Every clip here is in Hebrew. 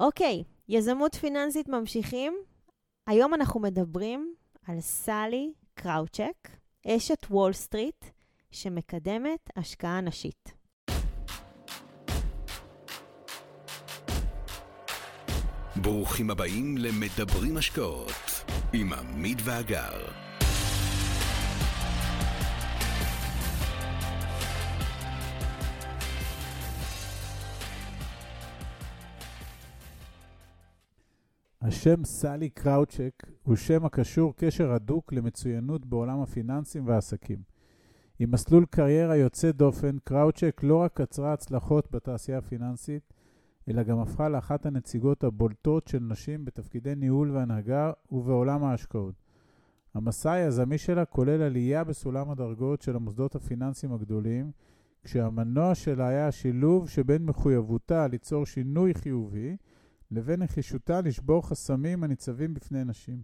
אוקיי, יזמות פיננסית ממשיכים. היום אנחנו מדברים על סאלי קראוצ'ק, אשת וול סטריט, שמקדמת השקעה נשית. ברוכים הבאים למדברים השקעות עם עמית והגר. השם סלי קראוצ'ק הוא שם הקשור קשר הדוק למצוינות בעולם הפיננסים והעסקים. עם מסלול קריירה יוצא דופן, קראוצ'ק לא רק קצרה הצלחות בתעשייה הפיננסית, אלא גם הפכה לאחת הנציגות הבולטות של נשים בתפקידי ניהול והנהגה ובעולם ההשקעות. המסע היזמי שלה כולל עלייה בסולם הדרגות של המוסדות הפיננסיים הגדולים, כשהמנוע שלה היה השילוב שבין מחויבותה ליצור שינוי חיובי, לבין נחישותה לשבור חסמים הניצבים בפני נשים.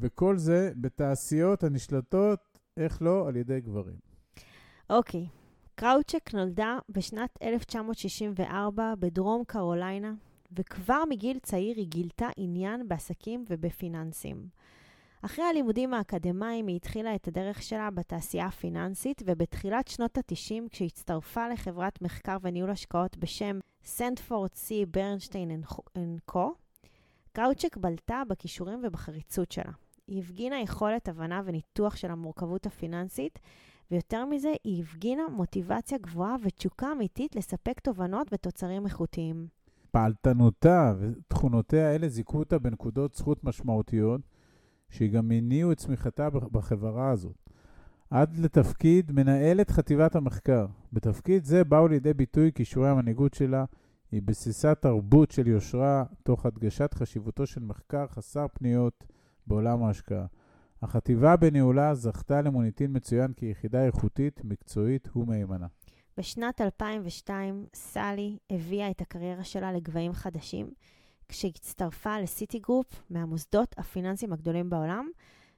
וכל זה בתעשיות הנשלטות, איך לא, על ידי גברים. אוקיי, קראוצ'ק נולדה בשנת 1964 בדרום קרוליינה, וכבר מגיל צעיר היא גילתה עניין בעסקים ובפיננסים. אחרי הלימודים האקדמיים היא התחילה את הדרך שלה בתעשייה הפיננסית, ובתחילת שנות ה-90, כשהצטרפה לחברת מחקר וניהול השקעות בשם סנדפורד סי ברנשטיין קו, קראוצ'ק בלטה בכישורים ובחריצות שלה. היא הפגינה יכולת הבנה וניתוח של המורכבות הפיננסית, ויותר מזה, היא הפגינה מוטיבציה גבוהה ותשוקה אמיתית לספק תובנות ותוצרים איכותיים. פעלתנותה ותכונותיה אלה זיכו אותה בנקודות זכות משמעותיות, שגם הניעו את צמיחתה בחברה הזאת. עד לתפקיד מנהלת חטיבת המחקר. בתפקיד זה באו לידי ביטוי כישורי המנהיגות שלה, היא בסיסה תרבות של יושרה, תוך הדגשת חשיבותו של מחקר חסר פניות בעולם ההשקעה. החטיבה בניהולה זכתה למוניטין מצוין כיחידה איכותית, מקצועית ומהימנה. בשנת 2002, סלי הביאה את הקריירה שלה לגבהים חדשים, כשהצטרפה לסיטי גרופ מהמוסדות הפיננסיים הגדולים בעולם,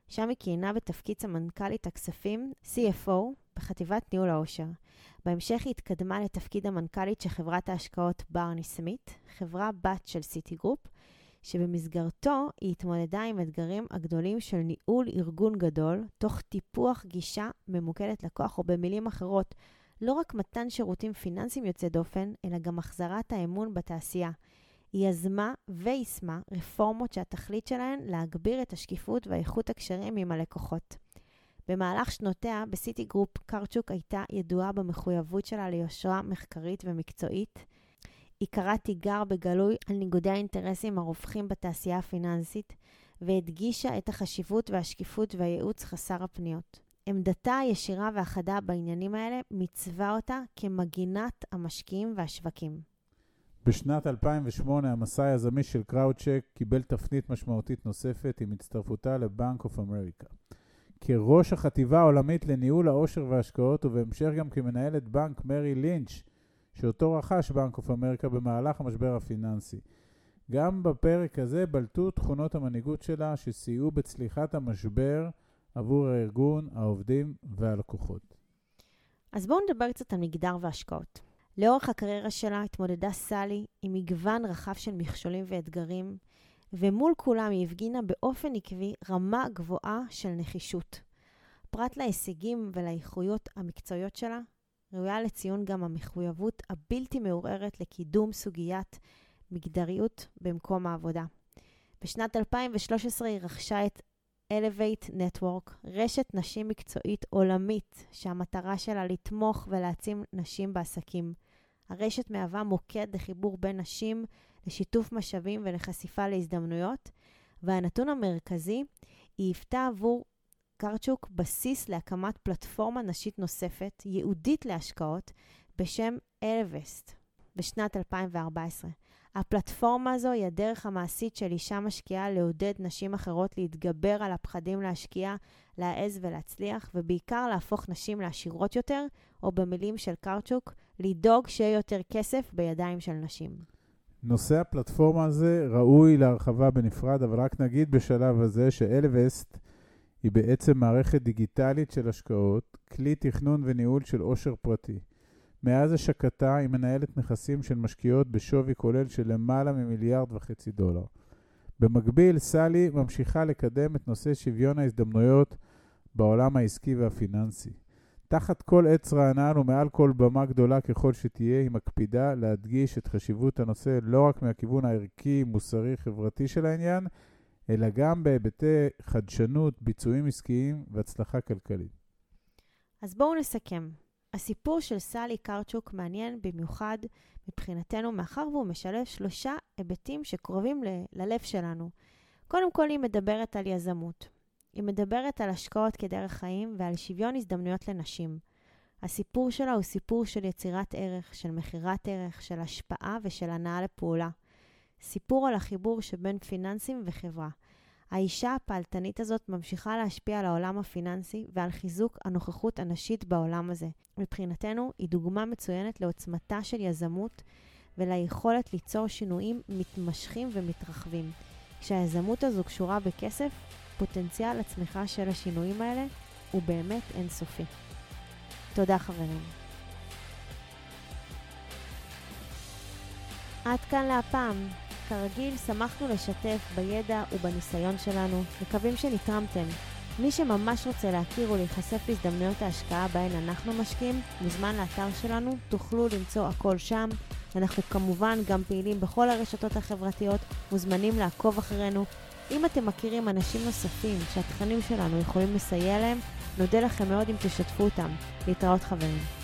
שם היא כיהנה בתפקיד סמנכ"לית הכספים, CFO, בחטיבת ניהול העושר. בהמשך היא התקדמה לתפקיד המנכ"לית של חברת ההשקעות ברני סמית', חברה בת של סיטי גרופ, שבמסגרתו היא התמודדה עם אתגרים הגדולים של ניהול ארגון גדול, תוך טיפוח גישה ממוקדת לקוח, או במילים אחרות, לא רק מתן שירותים פיננסיים יוצא דופן, אלא גם החזרת האמון בתעשייה. יזמה ויישמה רפורמות שהתכלית שלהן להגביר את השקיפות ואיכות הקשרים עם הלקוחות. במהלך שנותיה בסיטי גרופ, קראוצ'ק הייתה ידועה במחויבות שלה ליושרה מחקרית ומקצועית. היא קראה תיגר בגלוי על ניגודי האינטרסים הרווחים בתעשייה הפיננסית, והדגישה את החשיבות והשקיפות והייעוץ חסר הפניות. עמדתה הישירה והחדה בעניינים האלה מיצבה אותה כמגינת המשקיעים והשווקים. בשנת 2008 המסע היזמי של קראוצ'ק קיבל תפנית משמעותית נוספת עם הצטרפותה לבנק אוף אמריקה. כראש החטיבה העולמית לניהול העושר וההשקעות ובהמשך גם כמנהלת בנק מרי לינץ', שאותו רכש בנק אוף אמריקה במהלך המשבר הפיננסי. גם בפרק הזה בלטו תכונות המנהיגות שלה שסייעו בצליחת המשבר עבור הארגון, העובדים והלקוחות. אז בואו נדבר קצת על מגדר והשקעות. לאורך הקריירה שלה התמודדה סלי עם מגוון רחב של מכשולים ואתגרים, ומול כולם היא הפגינה באופן עקבי רמה גבוהה של נחישות. פרט להישגים ולאיכויות המקצועיות שלה, ראויה לציון גם המחויבות הבלתי מעורערת לקידום סוגיית מגדריות במקום העבודה. בשנת 2013 היא רכשה את Elevate Network, רשת נשים מקצועית עולמית שהמטרה שלה לתמוך ולהעצים נשים בעסקים. הרשת מהווה מוקד לחיבור בין נשים, לשיתוף משאבים ולחשיפה להזדמנויות, והנתון המרכזי, היא היוותה עבור קרצ'וק בסיס להקמת פלטפורמה נשית נוספת, ייעודית להשקעות, בשם אלווסט, בשנת 2014. הפלטפורמה הזו היא הדרך המעשית של אישה משקיעה לעודד נשים אחרות להתגבר על הפחדים להשקיע, להעז ולהצליח, ובעיקר להפוך נשים לעשירות יותר, או במילים של קרצ'וק, לדאוג שיהיה יותר כסף בידיים של נשים. נושא הפלטפורמה הזה ראוי להרחבה בנפרד, אבל רק נגיד בשלב הזה שאלווסט היא בעצם מערכת דיגיטלית של השקעות, כלי תכנון וניהול של עושר פרטי. מאז השקתה היא מנהלת נכסים של משקיעות בשווי כולל של למעלה ממיליארד וחצי דולר. במקביל, סלי ממשיכה לקדם את נושא שוויון ההזדמנויות בעולם העסקי והפיננסי. תחת כל עץ רענן ומעל כל במה גדולה ככל שתהיה, היא מקפידה להדגיש את חשיבות הנושא לא רק מהכיוון הערכי, מוסרי, חברתי של העניין, אלא גם בהיבטי חדשנות, ביצועים עסקיים והצלחה כלכלית. אז בואו נסכם. הסיפור של סלי קרצ'וק מעניין במיוחד מבחינתנו, מאחר והוא משלב שלושה היבטים שקרובים ל- ללב שלנו. קודם כל, היא מדברת על יזמות. היא מדברת על השקעות כדרך חיים ועל שוויון הזדמנויות לנשים. הסיפור שלה הוא סיפור של יצירת ערך, של מכירת ערך, של השפעה ושל הנאה לפעולה. סיפור על החיבור שבין פיננסים וחברה. האישה הפעלתנית הזאת ממשיכה להשפיע על העולם הפיננסי ועל חיזוק הנוכחות הנשית בעולם הזה. מבחינתנו, היא דוגמה מצוינת לעוצמתה של יזמות וליכולת ליצור שינויים מתמשכים ומתרחבים. כשהיזמות הזו קשורה בכסף, פוטנציאל הצמיחה של השינויים האלה הוא באמת אינסופי. תודה חברים. עד כאן להפעם. כרגיל, שמחנו לשתף בידע ובניסיון שלנו, מקווים שנתרמתם. מי שממש רוצה להכיר ולהיחשף להזדמנויות ההשקעה בהן אנחנו משקיעים, מוזמן לאתר שלנו, תוכלו למצוא הכל שם. אנחנו כמובן גם פעילים בכל הרשתות החברתיות, מוזמנים לעקוב אחרינו. אם אתם מכירים אנשים נוספים שהתכנים שלנו יכולים לסייע להם, נודה לכם מאוד אם תשתפו אותם. להתראות חברים.